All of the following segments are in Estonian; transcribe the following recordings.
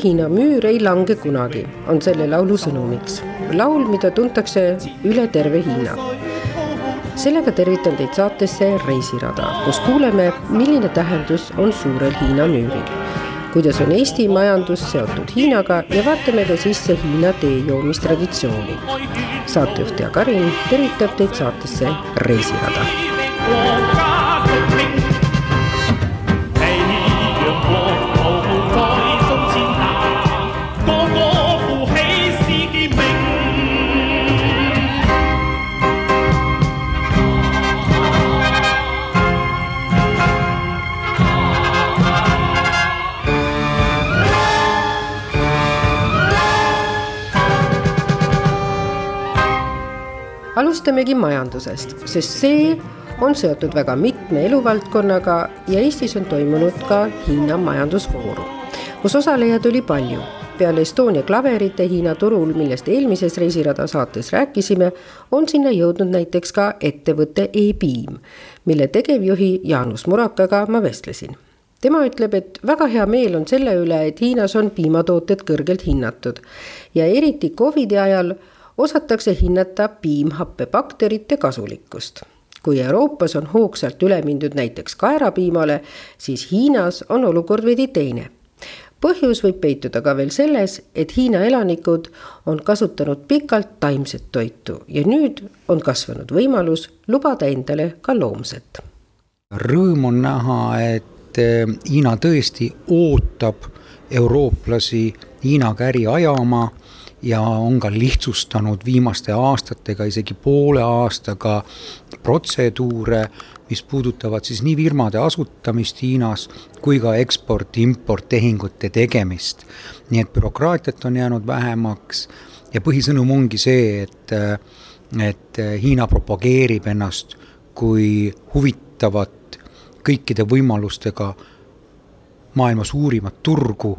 Suur-Hiina müür ei lange kunagi, on selle laulu sõnumiks. laul, mida tuntakse üle terve Hiina. sellega tervitan teid saatesse Reisirada, kus kuuleme, milline tähendus on suurel Hiina müüril. kuidas on Eesti majandus seotud Hiinaga ja vaatame ka sisse Hiina tee joomistraditsiooni. saatejuht ja Karin tervitab teid saatesse Reisirada. Alustamegi majandusest, sest see on seotud väga mitme eluvaldkonnaga ja Eestis on toimunud ka Hiina majandusfoorum, kus osalejaid oli palju. peale Estonia klaverite Hiina turul, millest eelmises Reisirada saates rääkisime, on sinna jõudnud näiteks ka ettevõte E-Beam, mille tegevjuhi Jaanus Murakaga ma vestlesin tema ütleb, et väga hea meel on selle üle, et Hiinas on piimatooted kõrgelt hinnatud ja eriti Covidi ajal osatakse hinnata piimhappebakterite kasulikkust. kui Euroopas on hoogsalt üle mindud näiteks kaerapiimale, siis Hiinas on olukord veidi teine põhjus võib peituda ka veel selles, et Hiina elanikud on kasutanud pikalt taimset toitu ja nüüd on kasvanud võimalus lubada endale ka loomset. Rõõm on näha, et eh, Hiina tõesti ootab eurooplasi Hiinaga äri ajama ja on ka lihtsustanud viimaste aastatega, isegi poole aastaga protseduure, mis puudutavad siis nii firmade asutamist Hiinas kui ka eksport-import tehingute tegemist. nii et bürokraatiat on jäänud vähemaks ja põhisõnum ongi see, et, et Hiina propageerib ennast kui huvitavat kõikide võimalustega maailma suurimat turgu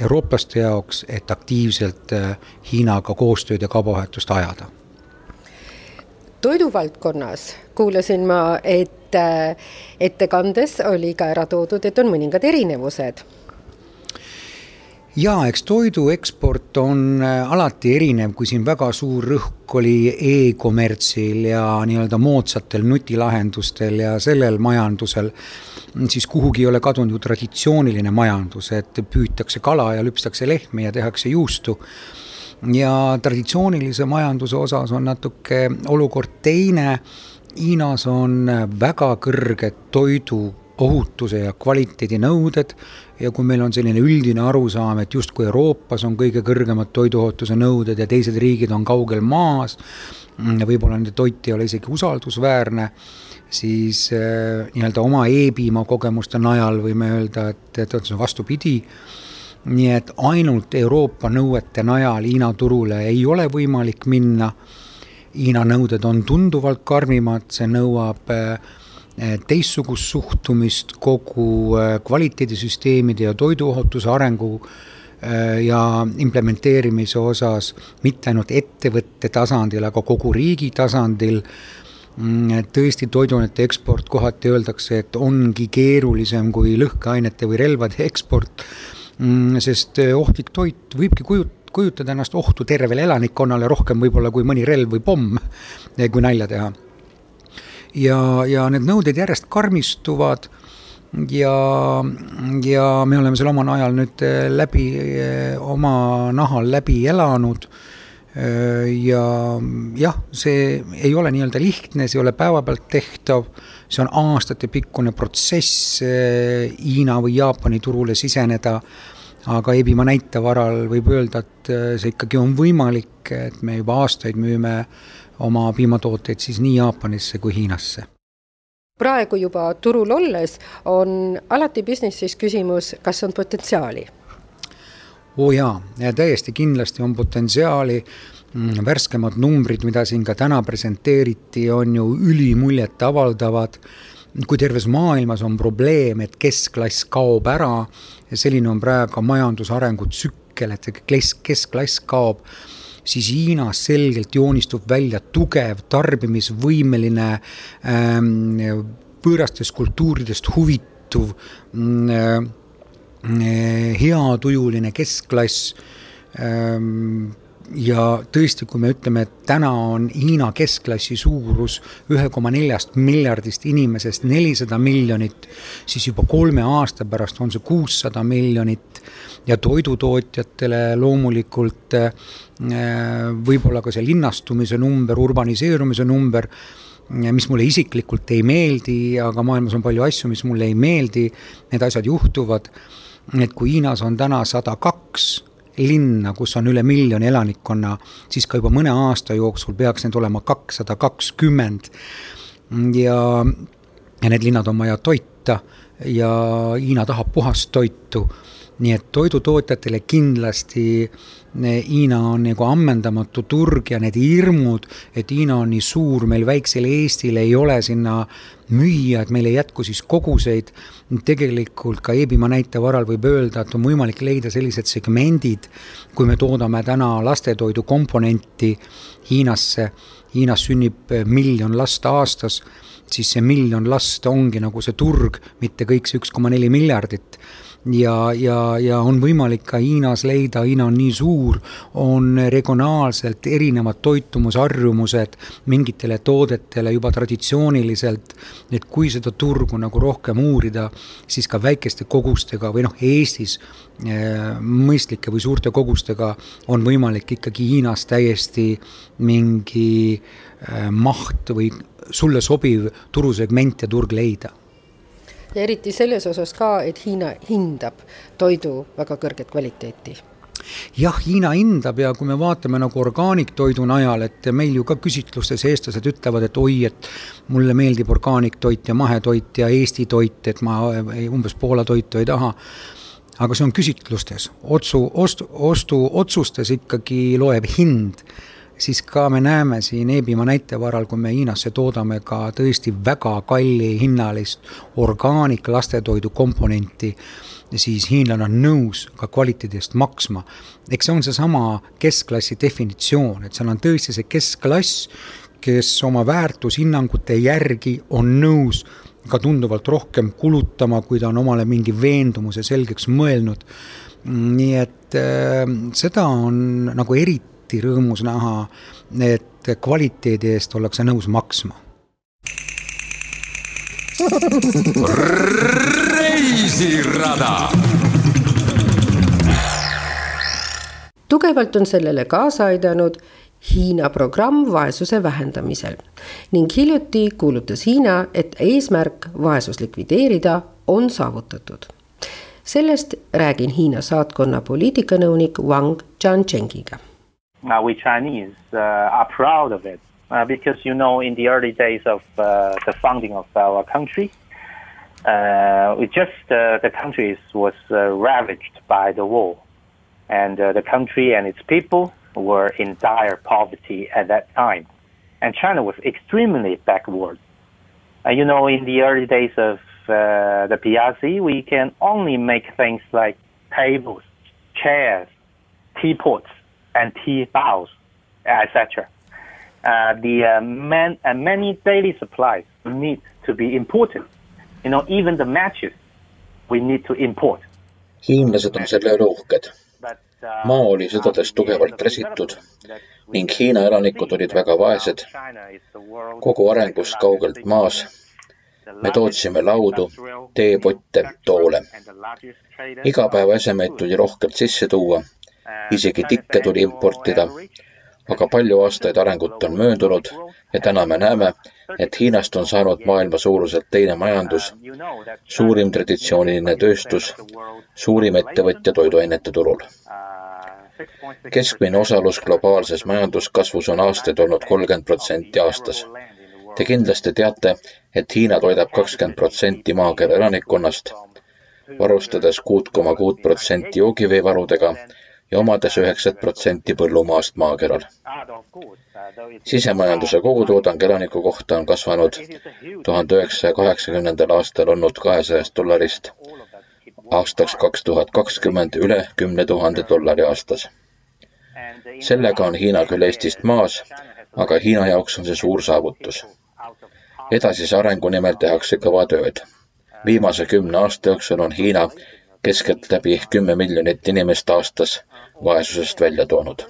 eurooplaste jaoks, et aktiivselt äh, Hiinaga koostööd ja kaubavahetust ajada? toiduvaldkonnas kuulasin ma, et äh, ettekandes oli ka ära toodud, et on mõningad erinevused jaa, eks toidu eksport on alati erinev, kui siin väga suur rõhk oli e-kommertsil ja nii-öelda moodsatel nutilahendustel ja sellel majandusel siis kuhugi ei ole kadunud ju traditsiooniline majandus, et püütakse kala ja lüpstakse lehmi ja tehakse juustu. ja traditsioonilise majanduse osas on natuke olukord teine. Hiinas on väga kõrged toidu ohutuse ja kvaliteedinõuded ja kui meil on selline üldine arusaam, et justkui Euroopas on kõige kõrgemad toiduohutuse nõuded ja teised riigid on kaugel maas, võib-olla nende toit ei ole isegi usaldusväärne siis äh, nii-öelda oma e-piima kogemuste najal võime öelda, et, et on see vastupidi. nii et ainult Euroopa nõuete najal Hiina turule ei ole võimalik minna Hiina nõuded on tunduvalt karmimad, see nõuab teistsugust suhtumist kogu kvaliteedisüsteemide ja toiduohutuse arengu ja implementeerimise osas, mitte ainult ettevõtte tasandil, aga kogu riigi tasandil tõesti, toiduainete eksport kohati öeldakse, et ongi keerulisem kui lõhkeainete või relvade eksport, mm, sest eh, ohtlik toit võibki kujut-, kujutada ennast ohtu tervele elanikkonnale rohkem võib-olla kui mõni relv või pomm, eh, kui nalja teha. ja, ja need nõuded järjest karmistuvad ja, ja me oleme selle omal ajal nüüd eh, läbi, oma nahal läbi elanud ja jah, see ei ole nii-öelda lihtne, see ei ole päevapealt tehtav, see on aastatepikkune protsess äh, Hiina või Jaapani turule siseneda, aga Ebimaa näite varal võib öelda, et äh, see ikkagi on võimalik, et me juba aastaid müüme oma piimatooteid siis nii Jaapanisse kui Hiinasse. Praegu juba turul olles on alati business'is küsimus, kas on potentsiaali oo oh jaa, täiesti kindlasti on potentsiaali, mm, värskemad numbrid, mida siin ka täna presenteeriti, on ju ülimuljet avaldavad, kui terves maailmas on probleem, et keskklass kaob ära selline on praegu majandusarengu tsükkel, et kesk, keskklass kaob, siis Hiinas selgelt joonistub välja tugev, tarbimisvõimeline ähm,, võõrastest kultuuridest huvituv äh, Eh, heatujuline keskklass. Ehm, ja tõesti, kui me ütleme, et täna on Hiina keskklassi suurus ühe koma neljast miljardist inimesest nelisada miljonit, siis juba kolme aasta pärast on see kuussada miljonit. Ja toidutootjatele loomulikult eh, võib-olla ka see linnastumise number, urbaniseerumise number mis mulle isiklikult ei meeldi, aga maailmas on palju asju, mis mulle ei meeldi, need asjad juhtuvad et kui Hiinas on täna sada kaks linna, kus on üle miljoni elanikkonna, siis ka juba mõne aasta jooksul peaks neid olema kakssada kakskümmend. ja, ja need linnad on vaja toita ja Hiina tahab puhast toitu. Nii et toidutootjatele kindlasti Hiina on nagu ammendamatu turg ja need hirmud, et Hiina on nii suur, meil väiksel Eestil ei ole sinna müüa, et meil ei jätku siis koguseid. tegelikult ka Eebimaa näite varal võib öelda, et on võimalik leida sellised segmendid, kui me toodame täna lastetoidu komponenti Hiinasse, Hiinas sünnib miljon last aastas, siis see miljon last ongi nagu see turg, mitte kõik see üks koma neli miljardit ja, ja, ja on võimalik ka Hiinas leida, Hiina on nii suur, on regionaalselt erinevad toitumusharjumused mingitele toodetele juba traditsiooniliselt, et kui seda turgu nagu rohkem uurida, siis ka väikeste kogustega või noh, Eestis eh, mõistlike või suurte kogustega on võimalik ikkagi Hiinas täiesti mingi eh, maht või sulle sobiv turusegment ja turg leida ja eriti selles osas ka, et Hiina hindab toidu väga kõrget kvaliteeti. Jah, Hiina hindab ja kui me vaatame nagu orgaaniktoidu najal, et meil ju ka küsitlustes eestlased ütlevad, et oi, et mulle meeldib orgaaniktoit ja mahetoit ja Eesti toit, et ma umbes Poola toitu ei taha. aga see on küsitlustes, otsu, ostu, ostuotsustes ikkagi loeb hind siis ka me näeme siin Eebimaa näite varal, kui me Hiinasse toodame ka tõesti väga kalli hinnalist orgaanik lastetoidu komponenti, siis hiinlane on nõus ka kvaliteedi eest maksma. eks see on seesama keskklassi definitsioon, et seal on tõesti see keskklass, kes oma väärtushinnangute järgi on nõus ka tunduvalt rohkem kulutama, kui ta on omale mingi veendumuse selgeks mõelnud. nii et äh, seda on nagu eriti eriti rõõmus näha, et kvaliteedi eest ollakse nõus maksma. reisirada. tugevalt on sellele kaasa aidanud Hiina programm vaesuse vähendamisel ning hiljuti kuulutas Hiina, et eesmärk vaesus likvideerida on saavutatud. sellest räägin Hiina saatkonna poliitikanõunik Wang Jianzhengiga uh, we Chinese uh, are proud of it uh, because you know in the early days of uh, the founding of our country, uh, we just the country was ravaged by the war, and the country and its people were in dire poverty at that time. and China was extremely backward. Uh, you know, in the early days of uh, the PRC, we can only make things like tables, chairs, teapots, and tea bowls, etc. Uh, the uh, man, uh, many daily supplies need to be imported. You know, even the matches we need to import. hiinlased on selle üle uhked. maa oli sõdades tugevalt räsitud ning Hiina elanikud olid väga vaesed, kogu arengust kaugelt maas. me tootsime laudu, teepotte, toole. igapäevaesemeid tuli rohkelt sisse tuua, isegi tikke tuli importida aga palju aastaid arengut on möödunud ja täna me näeme, et Hiinast on saanud maailma suuruselt teine majandus, suurim traditsiooniline tööstus, suurim ettevõtja toiduainete turul. keskmine osalus globaalses majanduskasvus on aastaid olnud kolmkümmend protsenti aastas. Te kindlasti teate, et Hiina toidab kakskümmend protsenti maakera elanikkonnast, varustades kuut koma kuut protsenti joogiveevarudega ja omades üheksat protsenti põllumaast maakeral. sisemajanduse kogutoodang elaniku kohta on kasvanud tuhande üheksasaja kaheksakümnendal aastal olnud kahesajast dollarist aastaks kaks tuhat kakskümmend üle kümne tuhande dollari aastas. sellega on Hiina küll Eestist maas, aga Hiina jaoks on see suur saavutus. edasise arengu nimel tehakse kõva tööd. viimase kümne aasta jooksul on Hiina keskeltläbi kümme miljonit inimest aastas vaesusest välja toonud.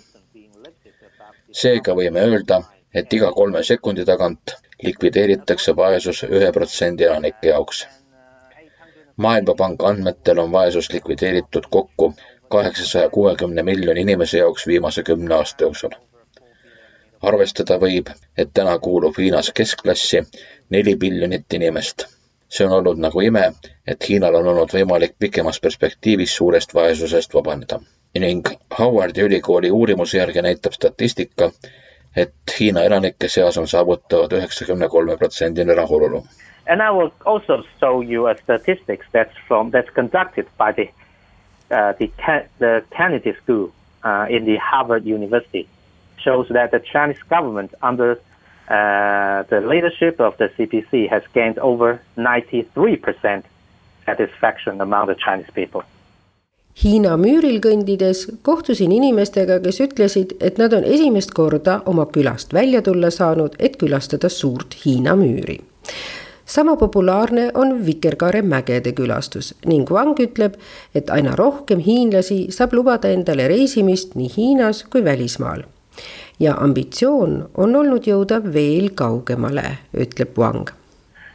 seega võime öelda, et iga kolme sekundi tagant likvideeritakse vaesus ühe protsendi elanike jaoks. maailmapanga andmetel on vaesus likvideeritud kokku kaheksasaja kuuekümne miljoni inimese jaoks viimase kümne aasta jooksul. arvestada võib, et täna kuulub Hiinas keskklassi neli miljonit inimest. see on olnud nagu ime, et Hiinal on olnud võimalik pikemas perspektiivis suurest vaesusest vabaneda ning Howardi ülikooli uurimuse järgi näitab statistika, et Hiina elanike seas on saavutavad. And I will also show you a statistics that's from that's conducted by the uh, the, the Kennedy School uh, in the Harvard University shows that the Chinese government under uh, the leadership of the CPC has gained over 93% satisfaction among the Chinese people. Hiina müüril kõndides kohtusin inimestega, kes ütlesid, et nad on esimest korda oma külast välja tulla saanud, et külastada suurt Hiina müüri. sama populaarne on Vikerkaare mägede külastus ning Wang ütleb, et aina rohkem hiinlasi saab lubada endale reisimist nii Hiinas kui välismaal. ja ambitsioon on olnud jõuda veel kaugemale, ütleb Wang.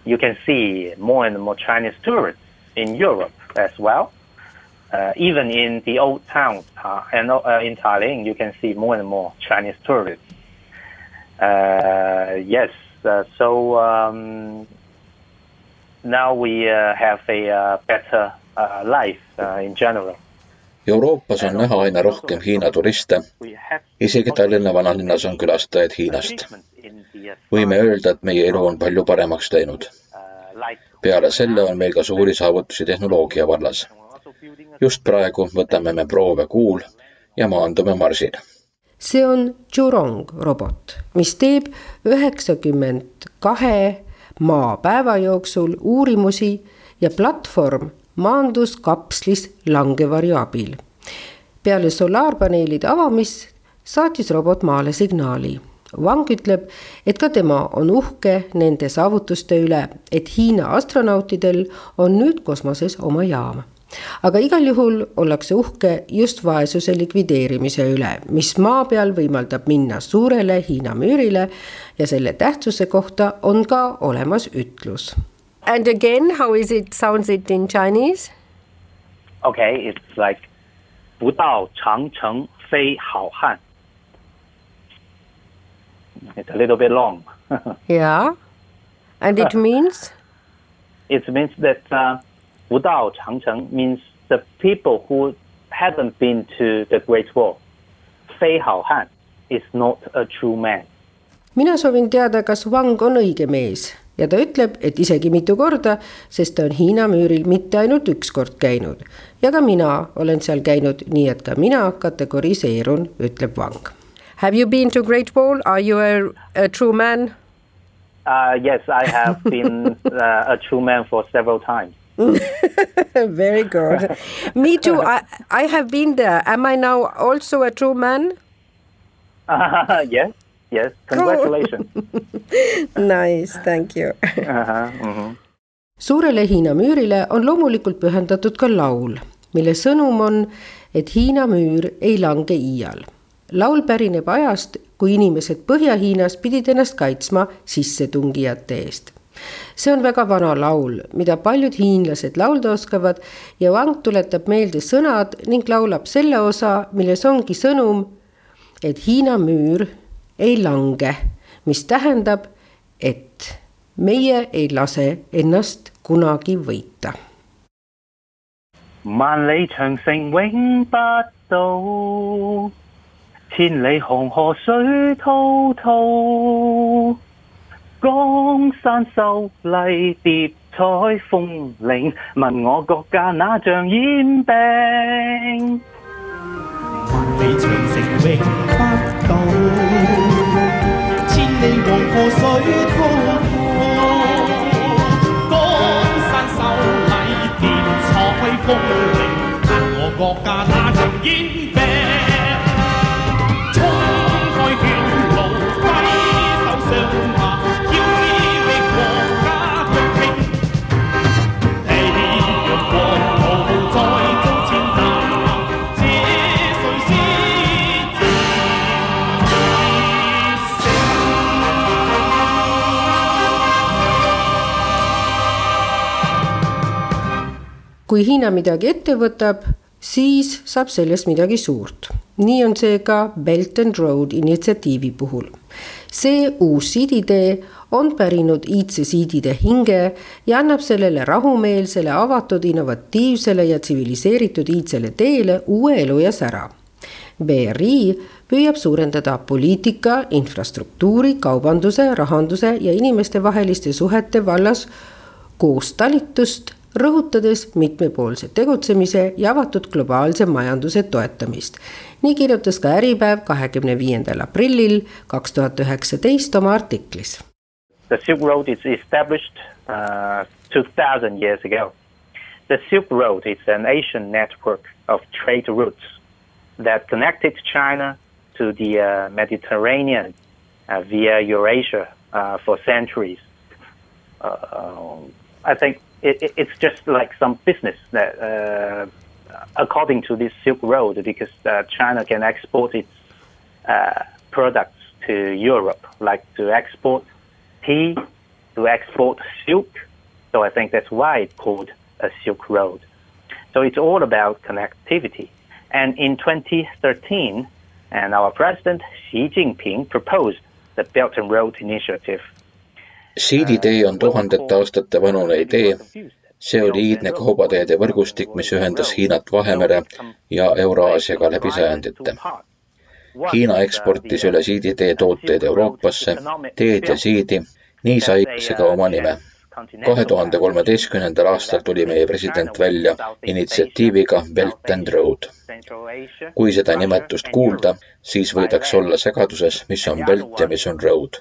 You can see more and more Chinese tourists in Europe as well uh, even in the old towns uh, and uh, in Tallinn, you can see more and more Chinese tourists. Uh, yes, uh, so um, now we uh, have a better life in general. Euroopas on näha aina rohkem Hiina turiste. isegi Tallinna vanalinnas on külastajaid Hiinast. võime öelda, et meie elu on palju paremaks läinud. peale selle on meil ka suuri saavutusi tehnoloogia vallas just praegu võtame me proove Kuul ja maandume Marsil. see on Jurong robot, mis teeb üheksakümmend kahe maapäeva jooksul uurimusi ja platvorm maandus kapslis langevarju abil. peale solaarpaneelide avamist saatis robot maale signaali Wang ütleb, et ka tema on uhke nende saavutuste üle, et Hiina astronautidel on nüüd kosmoses oma jaam aga igal juhul ollakse uhke just vaesuse likvideerimise üle, mis maa peal võimaldab minna suurele Hiina müürile ja selle tähtsuse kohta on ka olemas ütlus. And again, how is it, sounds it in chinese? Okay, it's like 不到长城非好汉. It's a little bit long. yeah, and it means? It means that uh, 福岛长城 means the people who haven't been to the Great Wall. 非好汉 is not a true man. mina soovin teada, kas vang on õige mees ja ta ütleb, et isegi mitu korda, sest ta on Hiina müüril mitte ainult üks kord käinud ja ka mina olen seal käinud, nii et ka mina kategoriseerun, ütleb vang. Have you been to Great Wall, are you a, a true man? Uh, yes, I have been uh, a true man for several times. Very good. Me too. I, I have been there. Am I now also a true man? Uh, yes, yes. Congratulations. Nice, thank you. uh-huh, mm-hmm. suurele Hiina müürile on loomulikult pühendatud ka laul, mille sõnum on, et Hiina müür ei lange iial. laul pärineb ajast, kui inimesed Põhja-Hiinas pidid ennast kaitsma sissetungijate eest see on väga vana laul, mida paljud hiinlased laulda oskavad ja Wang tuletab meelde sõnad ning laulab selle osa, milles ongi sõnum, et Hiina müür ei lange, mis tähendab, et meie ei lase ennast kunagi võita. 萬里長城永不倒，千里紅河水滔滔。江山秀丽，叠彩鳳翎，問我國家那像煙病。万里長城永不到，千里黃河水滔滔。江山秀丽，叠彩鳳翎，问我國家那像煙 kui Hiina midagi ette võtab, siis saab sellest midagi suurt. nii on see ka Belt and Road initsiatiivi puhul. see uus siiditee on pärinud iidse siidide hinge ja annab sellele rahumeelsele, avatud, innovatiivsele ja tsiviliseeritud iidsele teele uue elu ja sära. BRI püüab suurendada poliitika, infrastruktuuri, kaubanduse, rahanduse ja inimestevaheliste suhete vallas koostalitust rõhutades mitmepoolse tegutsemise ja avatud globaalse majanduse toetamist. nii kirjutas ka Äripäev kahekümne viiendal aprillil kaks tuhat üheksateist oma artiklis. The Silk Road is established uh, 2,000 years ago. The Silk Road is an Asian network of trade routes that connected China to the uh, Mediterranean uh, via Eurasia uh, for centuries. Uh, I think it, it, it's just like some business that, uh, according to this Silk Road, because uh, China can export its uh, products to Europe, like to export tea, to export silk. So I think that's why it's called a Silk Road. So it's all about connectivity. And in 2013, and our president Xi Jinping proposed the Belt and Road Initiative. Siiditee on tuhandete aastate vanune idee. see oli iidne kaubateede võrgustik, mis ühendas Hiinat Vahemere ja Euraasiaga läbi sajandite. Hiina eksportis üle siiditee tooteid Euroopasse, teed ja siidi, nii sai see ka oma nime. kahe tuhande kolmeteistkümnendal aastal tuli meie president välja initsiatiiviga Belt and Road. kui seda nimetust kuulda, siis võidakse olla segaduses, mis on Belt ja mis on Road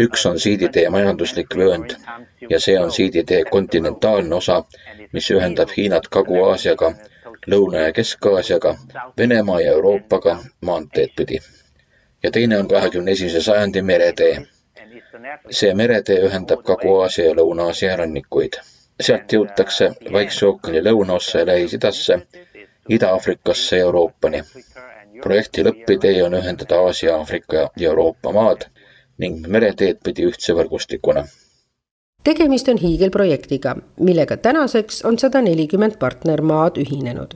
üks on siiditee majanduslik vöönd ja see on siiditee kontinentaalne osa, mis ühendab Hiinat Kagu-Aasiaga, Lõuna- ja Kesk-Aasiaga, Venemaa ja Euroopaga maanteed pidi. ja teine on kahekümne esimese sajandi meretee. see meretee ühendab Kagu-Aasia ja Lõuna-Aasia rannikuid. sealt jõutakse Vaikse ookeani lõunaossa ja Lähis-Idasse, Ida-Aafrikasse ja Euroopani. projekti lõppidee on ühendada Aasia, Aafrika ja Euroopa maad ning mereteed pidi ühtse võrgustikuna. tegemist on hiigelprojektiga, millega tänaseks on sada nelikümmend partnermaad ühinenud.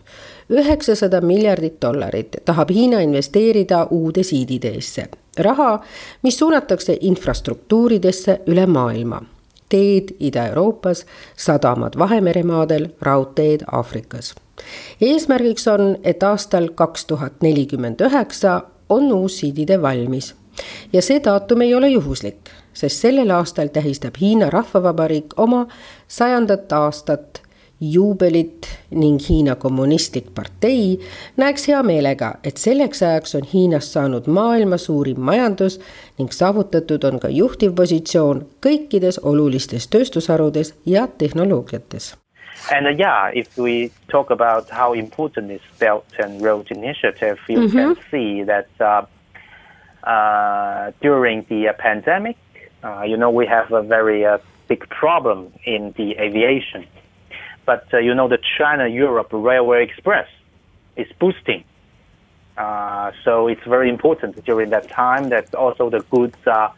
üheksasada miljardit dollarit tahab Hiina investeerida uude siiditeesse. raha, mis suunatakse infrastruktuuridesse üle maailma. teed Ida-Euroopas, sadamad Vahemeremaadel, raudteed Aafrikas. eesmärgiks on, et aastal kaks tuhat nelikümmend üheksa on uus siiditee valmis ja see daatum ei ole juhuslik, sest sellel aastal tähistab Hiina Rahvavabariik oma sajandat aastat juubelit ning Hiina Kommunistlik Partei näeks hea meelega, et selleks ajaks on Hiinast saanud maailma suurim majandus ning saavutatud on ka juhtiv positsioon kõikides olulistes tööstusharudes ja tehnoloogiates And uh, yeah, if we talk about how important is Belt and Road Initiative, you mm -hmm. can see that uh, uh, during the uh, pandemic, uh, you know, we have a very uh, big problem in the aviation. But you know, the China-Europe Railway Express is boosting. so it's very important during that time that also the goods are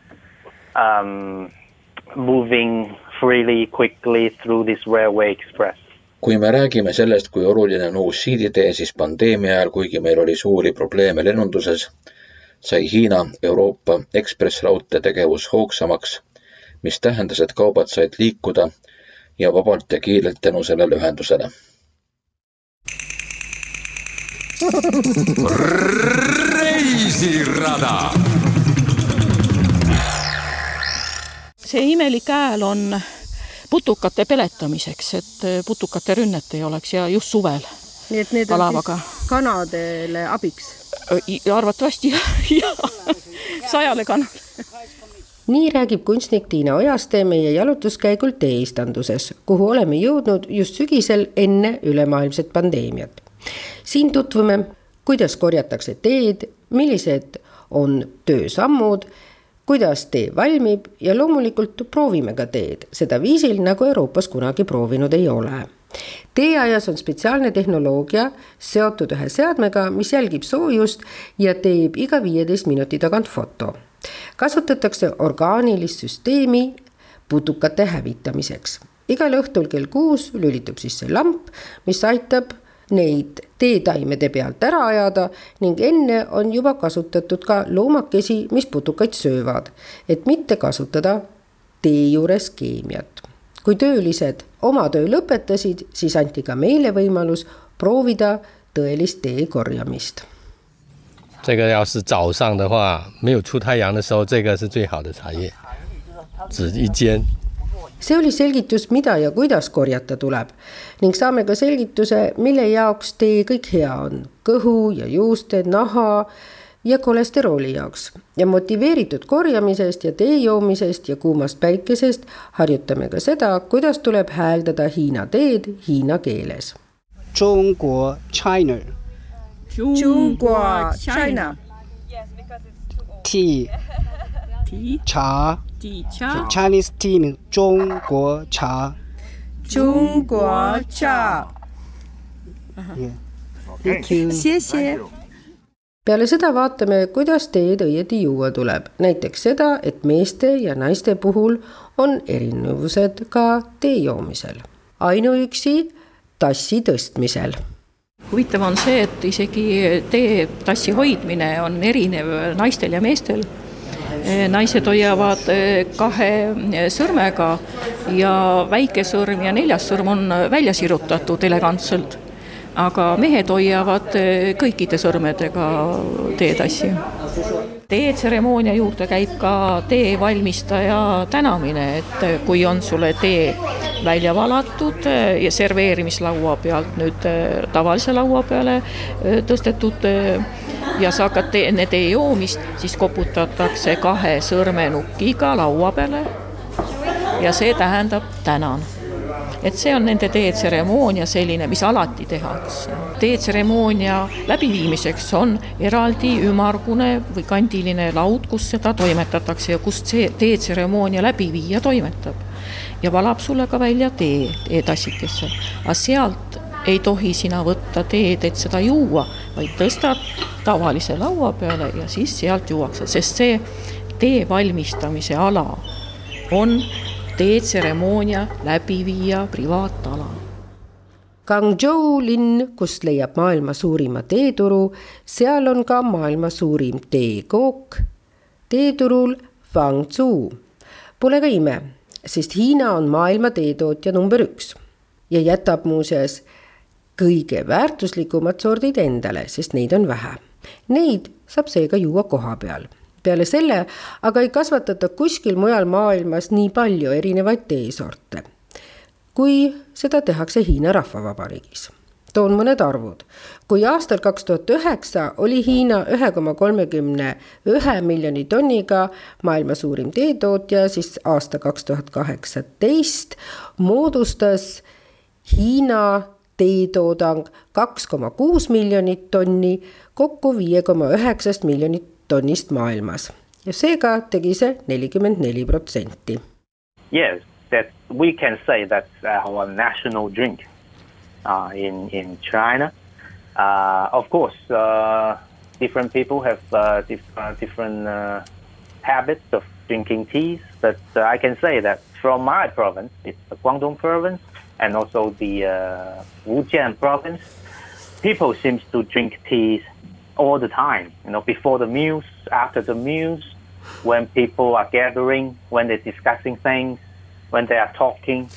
um, moving freely, quickly through this railway express. kui me räägime sellest, kui oluline on uus siiditee, siis pandeemia ajal, kuigi meil oli suuri probleeme lennunduses, sai Hiina Euroopa ekspressraudtee tegevus hoogsamaks, mis tähendas, et kaubad said liikuda ja vabalt ja kiirelt tänu sellele ühendusele. reisirada see imelik hääl on putukate peletamiseks, et putukate rünnet ei oleks ja just suvel. nii et need Alavaga. on siis kanadele abiks? arvatavasti jah, sajale kanale. nii räägib kunstnik Tiina Ojaste meie jalutuskäigul teeistanduses, kuhu oleme jõudnud just sügisel enne ülemaailmset pandeemiat. siin tutvume, kuidas korjatakse teed, millised on töösammud kuidas tee valmib ja loomulikult proovime ka teed, seda viisil, nagu Euroopas kunagi proovinud ei ole. Teeaias on spetsiaalne tehnoloogia seotud ühe seadmega, mis jälgib soojust ja teeb iga viieteist minuti tagant foto. kasutatakse orgaanilist süsteemi putukate hävitamiseks. igal õhtul kell kuus lülitub sisse lamp, mis aitab neid teetaimede pealt ära ajada ning enne on juba kasutatud ka loomakesi, mis putukaid söövad, et mitte kasutada tee juures keemiat. kui töölised oma töö lõpetasid, siis anti ka meile võimalus proovida tõelist tee korjamist. see 个要是早上的话，没有出太阳的时候，这个是最好的茶叶，只一间。see oli selgitus, mida ja kuidas korjata tuleb ning saame ka selgituse, mille jaoks tee kõik hea on, kõhu ja juuste, naha ja kolesterooli jaoks ja motiveeritud korjamisest ja tee joomisest ja kuumast päikesest harjutame ka seda, kuidas tuleb hääldada Hiina teed hiina keeles. China. China. Tea. Tea. Cha. Cha. Chinese tea. 中国茶.中国茶. Uh -huh. yeah. Thank you. 谢谢。Peale seda vaatame, kuidas teed õieti juua tuleb, näiteks seda, et meeste ja naiste puhul on erinevused ka tee joomisel, ainuüksi tassi tõstmisel. Huvitav on see, et isegi tee tassi hoidmine on erinev naistel ja meestel. Naised hoiavad eh, kahe eh, sõrmega ja väike sõrm ja neljas sõrm on välja sirutatud elegantselt. Aga mehed hoiavad kõikide sõrmedega teetassi. teetseremoonia juurde käib ka tee valmistaja tänamine, et kui on sulle tee välja valatud ja serveerimislaua pealt nüüd tavalise laua peale tõstetud ja sa hakkad enne tee joomist, siis koputatakse kahe sõrmenukiga laua peale. ja see tähendab tänan. Et see on nende teetseremoonia selline, mis alati tehakse. teetseremoonia läbiviimiseks on eraldi ümmargune või kandiline laud, kus seda toimetatakse ja kust see teetseremoonia läbiviija toimetab. ja valab sulle ka välja tee teetassikesse, aga sealt ei tohi sina võtta teed, et seda juua, vaid tõstad tavalise laua peale ja siis sealt juuakse, sest see tee valmistamise ala on teetseremoonia läbiviija privaatala. Guangzhou linn, kust leiab maailma suurima teeturu, seal on ka maailma suurim teekook. teeturul Guangzhou. Pole ka ime, sest Hiina on maailma teetootja number üks ja jätab muuseas kõige väärtuslikumad sordid endale, sest neid on vähe. Neid saab seega juua koha peal. Peale selle aga ei kasvatata kuskil mujal maailmas nii palju erinevaid teesorte. kui seda tehakse Hiina Rahvavabariigis toon mõned arvud. kui aastal kaks tuhat üheksa oli Hiina ühe koma kolmekümne ühe miljoni tonniga maailma suurim teetootja, siis aasta kaks tuhat kaheksateist moodustas Hiina teetoodang kaks koma kuus miljonit tonni kokku viie koma üheksast miljonit tonnist maailmas ja seega tegi see nelikümmend neli protsenti. Yes, that we can say that's our national drink uh, in in China. Uh, of course, uh, different people have uh, uh, different uh, habits of drinking teas, but I can say that from my province, it's the Guangdong province, and also the Wujian province, people seems to drink teas all the time. You know, before the meals, after the meals, when people are gathering, when they're discussing things, when they are talking,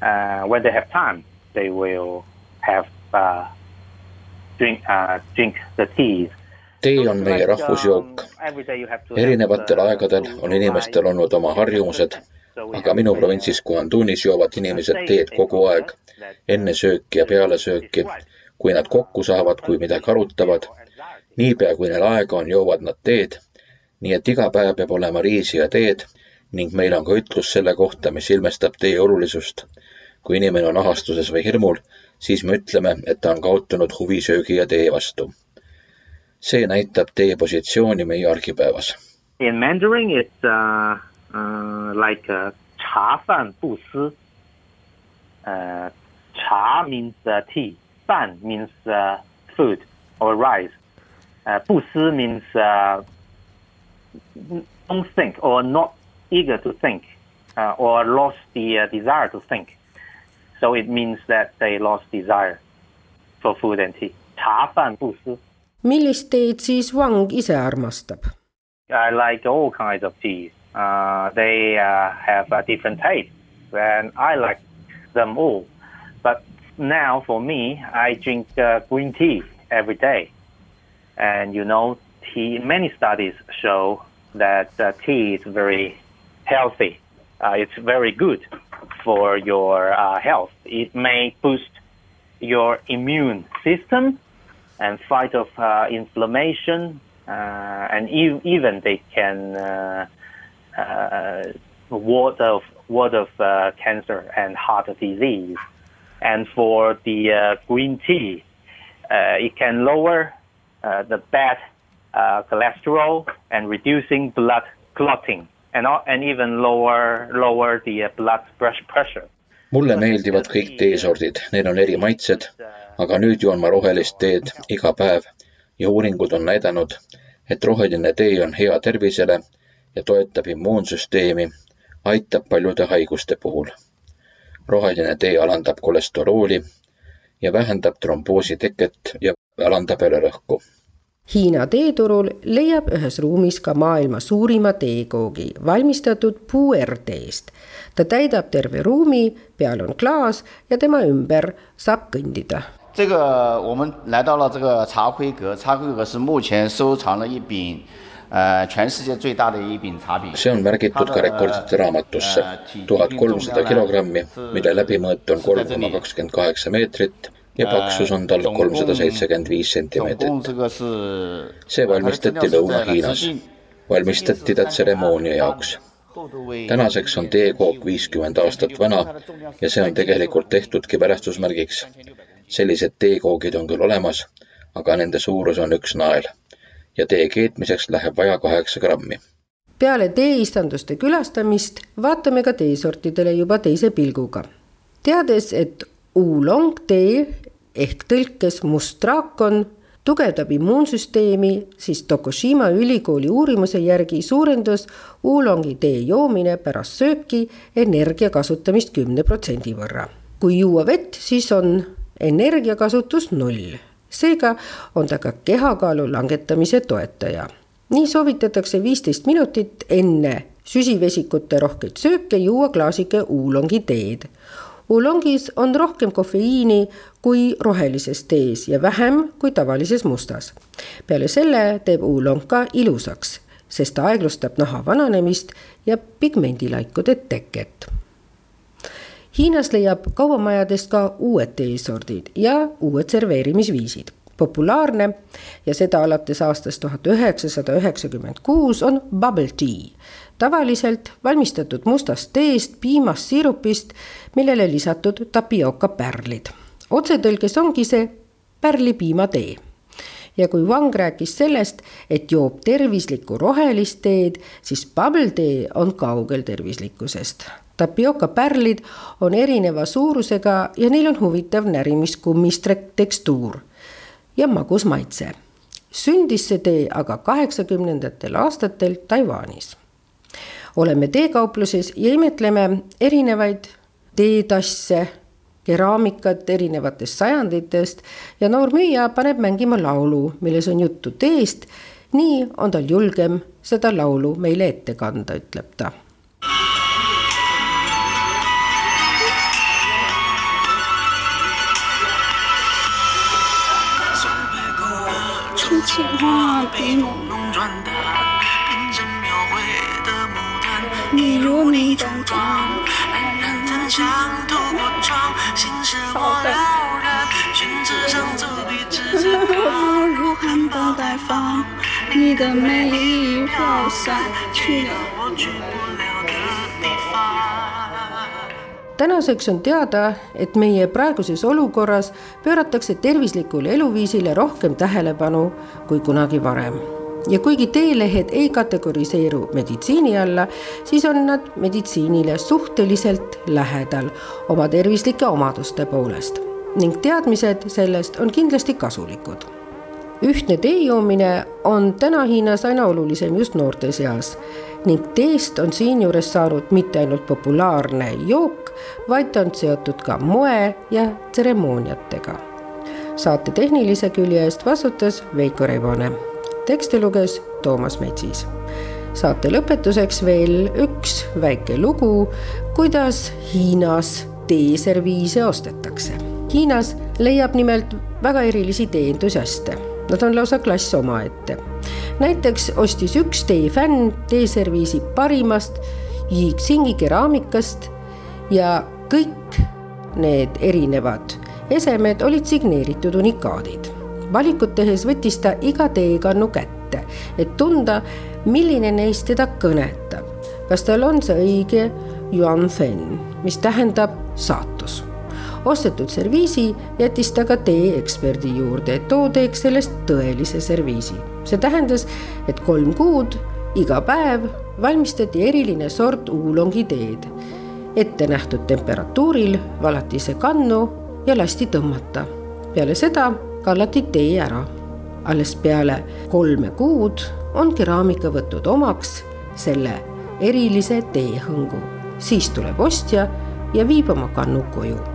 when they have time, they will have uh, drink uh, drink the tea. tee on meie rahvusjook. erinevatel aegadel on inimestel olnud oma harjumused, aga minu provintsis Guandunis joovad inimesed teed kogu aeg, enne sööki ja peale sööki, kui nad kokku saavad, kui midagi arutavad niipea kui neil aega on, joovad nad teed, nii et iga päev peab olema riisi ja teed ning meil on ka ütlus selle kohta, mis ilmestab tee olulisust. kui inimene on ahastuses või hirmul, siis me ütleme, et ta on kaotanud huvi söögi ja tee vastu. see näitab tee positsiooni meie argipäevas. In Mandarin it's uh, uh, like uh, 茶饭不思 uh,。茶 means uh, tea, 饭 means uh, food or rice. Uh, 不思 means uh, don't think or not eager to think uh, or lost the uh, desire to think. So it means that they lost desire for food and tea. 茶饭不思. millist teed siis vang ise armastab? I like all kinds of teas. Uh, they uh, have a different taste, and I like them all. But now, for me, I drink uh, green tea every day and you know, tea. Many studies show that uh, tea is very healthy. Uh, it's very good for your uh, health. It may boost your immune system and fight of uh, inflammation, uh, and e- even they can uh, ward off ward of cancer and heart disease. And for the green tea, it can lower the bad cholesterol and reducing blood clotting and, and even lower, lower the blood pressure. mulle meeldivad kõik teesordid, neil on eri maitsed, aga nüüd joon ma rohelist teed iga päev ja uuringud on näidanud, et roheline tee on hea tervisele ja toetab immuunsüsteemi, aitab paljude haiguste puhul. roheline tee alandab kolesterooli ja vähendab tromboosi teket ja alamtabela rõhku. Hiina teeturul leiab ühes ruumis ka maailma suurima teekoogi, valmistatud puuerteest. ta täidab terve ruumi, peal on klaas ja tema ümber saab kõndida. 这个我们来到了这个茶辉阁，茶辉阁是目前收藏了一柄 see äh, on märgitud ka rekordite raamatusse, tuhat kolmsada kilogrammi, mille läbimõõt on kolm koma kakskümmend kaheksa meetrit ja paksus on tal kolmsada seitsekümmend viis sentimeetrit. see valmistati Lõuna-Hiinas, valmistati ta tseremoonia jaoks. tänaseks on teekook viiskümmend aastat vana ja see on tegelikult tehtudki mälestusmärgiks. sellised teekoogid on küll olemas, aga nende suurus on üks nael ja tee keetmiseks läheb vaja kaheksa grammi peale teeistanduste külastamist vaatame ka teesortidele juba teise pilguga. teades, et Oolong tee ehk tõlkes must draakon tugevdab immuunsüsteemi, siis Tokushima ülikooli uurimuse järgi suurendas Oolongi tee joomine pärast sööki energia kasutamist kümne protsendi võrra. kui juua vett, siis on energiakasutus null. seega on ta ka kehakaalu langetamise toetaja. nii soovitatakse viisteist minutit enne süsivesikute rohkeid sööke juua klaasike Oolongi teed Oolongis on rohkem kofeiini kui rohelises tees ja vähem kui tavalises mustas. peale selle teeb oolong ka ilusaks, sest ta aeglustab naha vananemist ja pigmendilaikude teket. Hiinas leiab kaubamajadest ka uued teesordid ja uued serveerimisviisid populaarne ja seda alates aastast tuhat üheksasada üheksakümmend kuus on bubble tea. Tavaliselt valmistatud mustast teest, piimast, siirupist, millele lisatud tapioka pärlid. otsetõlges ongi see pärlipiimatee ja kui Wang rääkis sellest, et joob tervislikku rohelist teed, siis tea on kaugel tervislikkusest. Tapioka pärlid on erineva suurusega ja neil on huvitav närimiskummist tekstuur ja magus maitse. sündis see tee aga kaheksakümnendatel aastatel Taiwanis. Oleme teekaupluses ja imetleme erinevaid teetasse, keraamikat erinevatest sajanditest ja noor müüja paneb mängima laulu, milles on juttu teest. nii on tal julgem seda laulu meile ette kanda, ütleb ta 情话有你种种，令人很想透过窗，心事我扰人，寻枝上走笔直着高，如含苞待放。你的美丽飘散，去了我去不了的地方。tänaseks on teada, et meie praeguses olukorras pööratakse tervislikule eluviisile rohkem tähelepanu kui kunagi varem ja kuigi teelehed ei kategoriseeru meditsiini alla, siis on nad meditsiinile suhteliselt lähedal oma tervislike omaduste poolest ning teadmised sellest on kindlasti kasulikud ühtne tee joomine on täna Hiinas aina olulisem just noorte seas ning teest on siinjuures saanud mitte ainult populaarne jook, vaid ta on seotud ka moe ja tseremooniatega. saate tehnilise külje eest vastutas Veiko Rebane. Teksti luges Toomas Metsis. saate lõpetuseks veel üks väike lugu, kuidas Hiinas teeserviise ostetakse. Hiinas leiab nimelt väga erilisi teeentusiaste Nad on lausa klass omaette. näiteks ostis üks teie fänn teeserviisi parimast Yixingi keraamikast ja kõik need erinevad esemed olid signeeritud unikaadid. Valikut tehes võttis ta iga teekannu kätte, et tunda, milline neist teda kõnetab. kas tal on see õige Yuan Fen, mis tähendab saatus ostetud serviisi jättis ta ka tee-eksperdi juurde, et too teeks sellest tõelise serviisi. see tähendas, et kolm kuud iga päev valmistati eriline sort uulongi teed. ettenähtud temperatuuril valati see kannu ja lasti tõmmata. peale seda kallati tee ära. alles peale kolme kuud on keraamika võtnud omaks selle erilise teehõngu, siis tuleb ostja ja viib oma kannu koju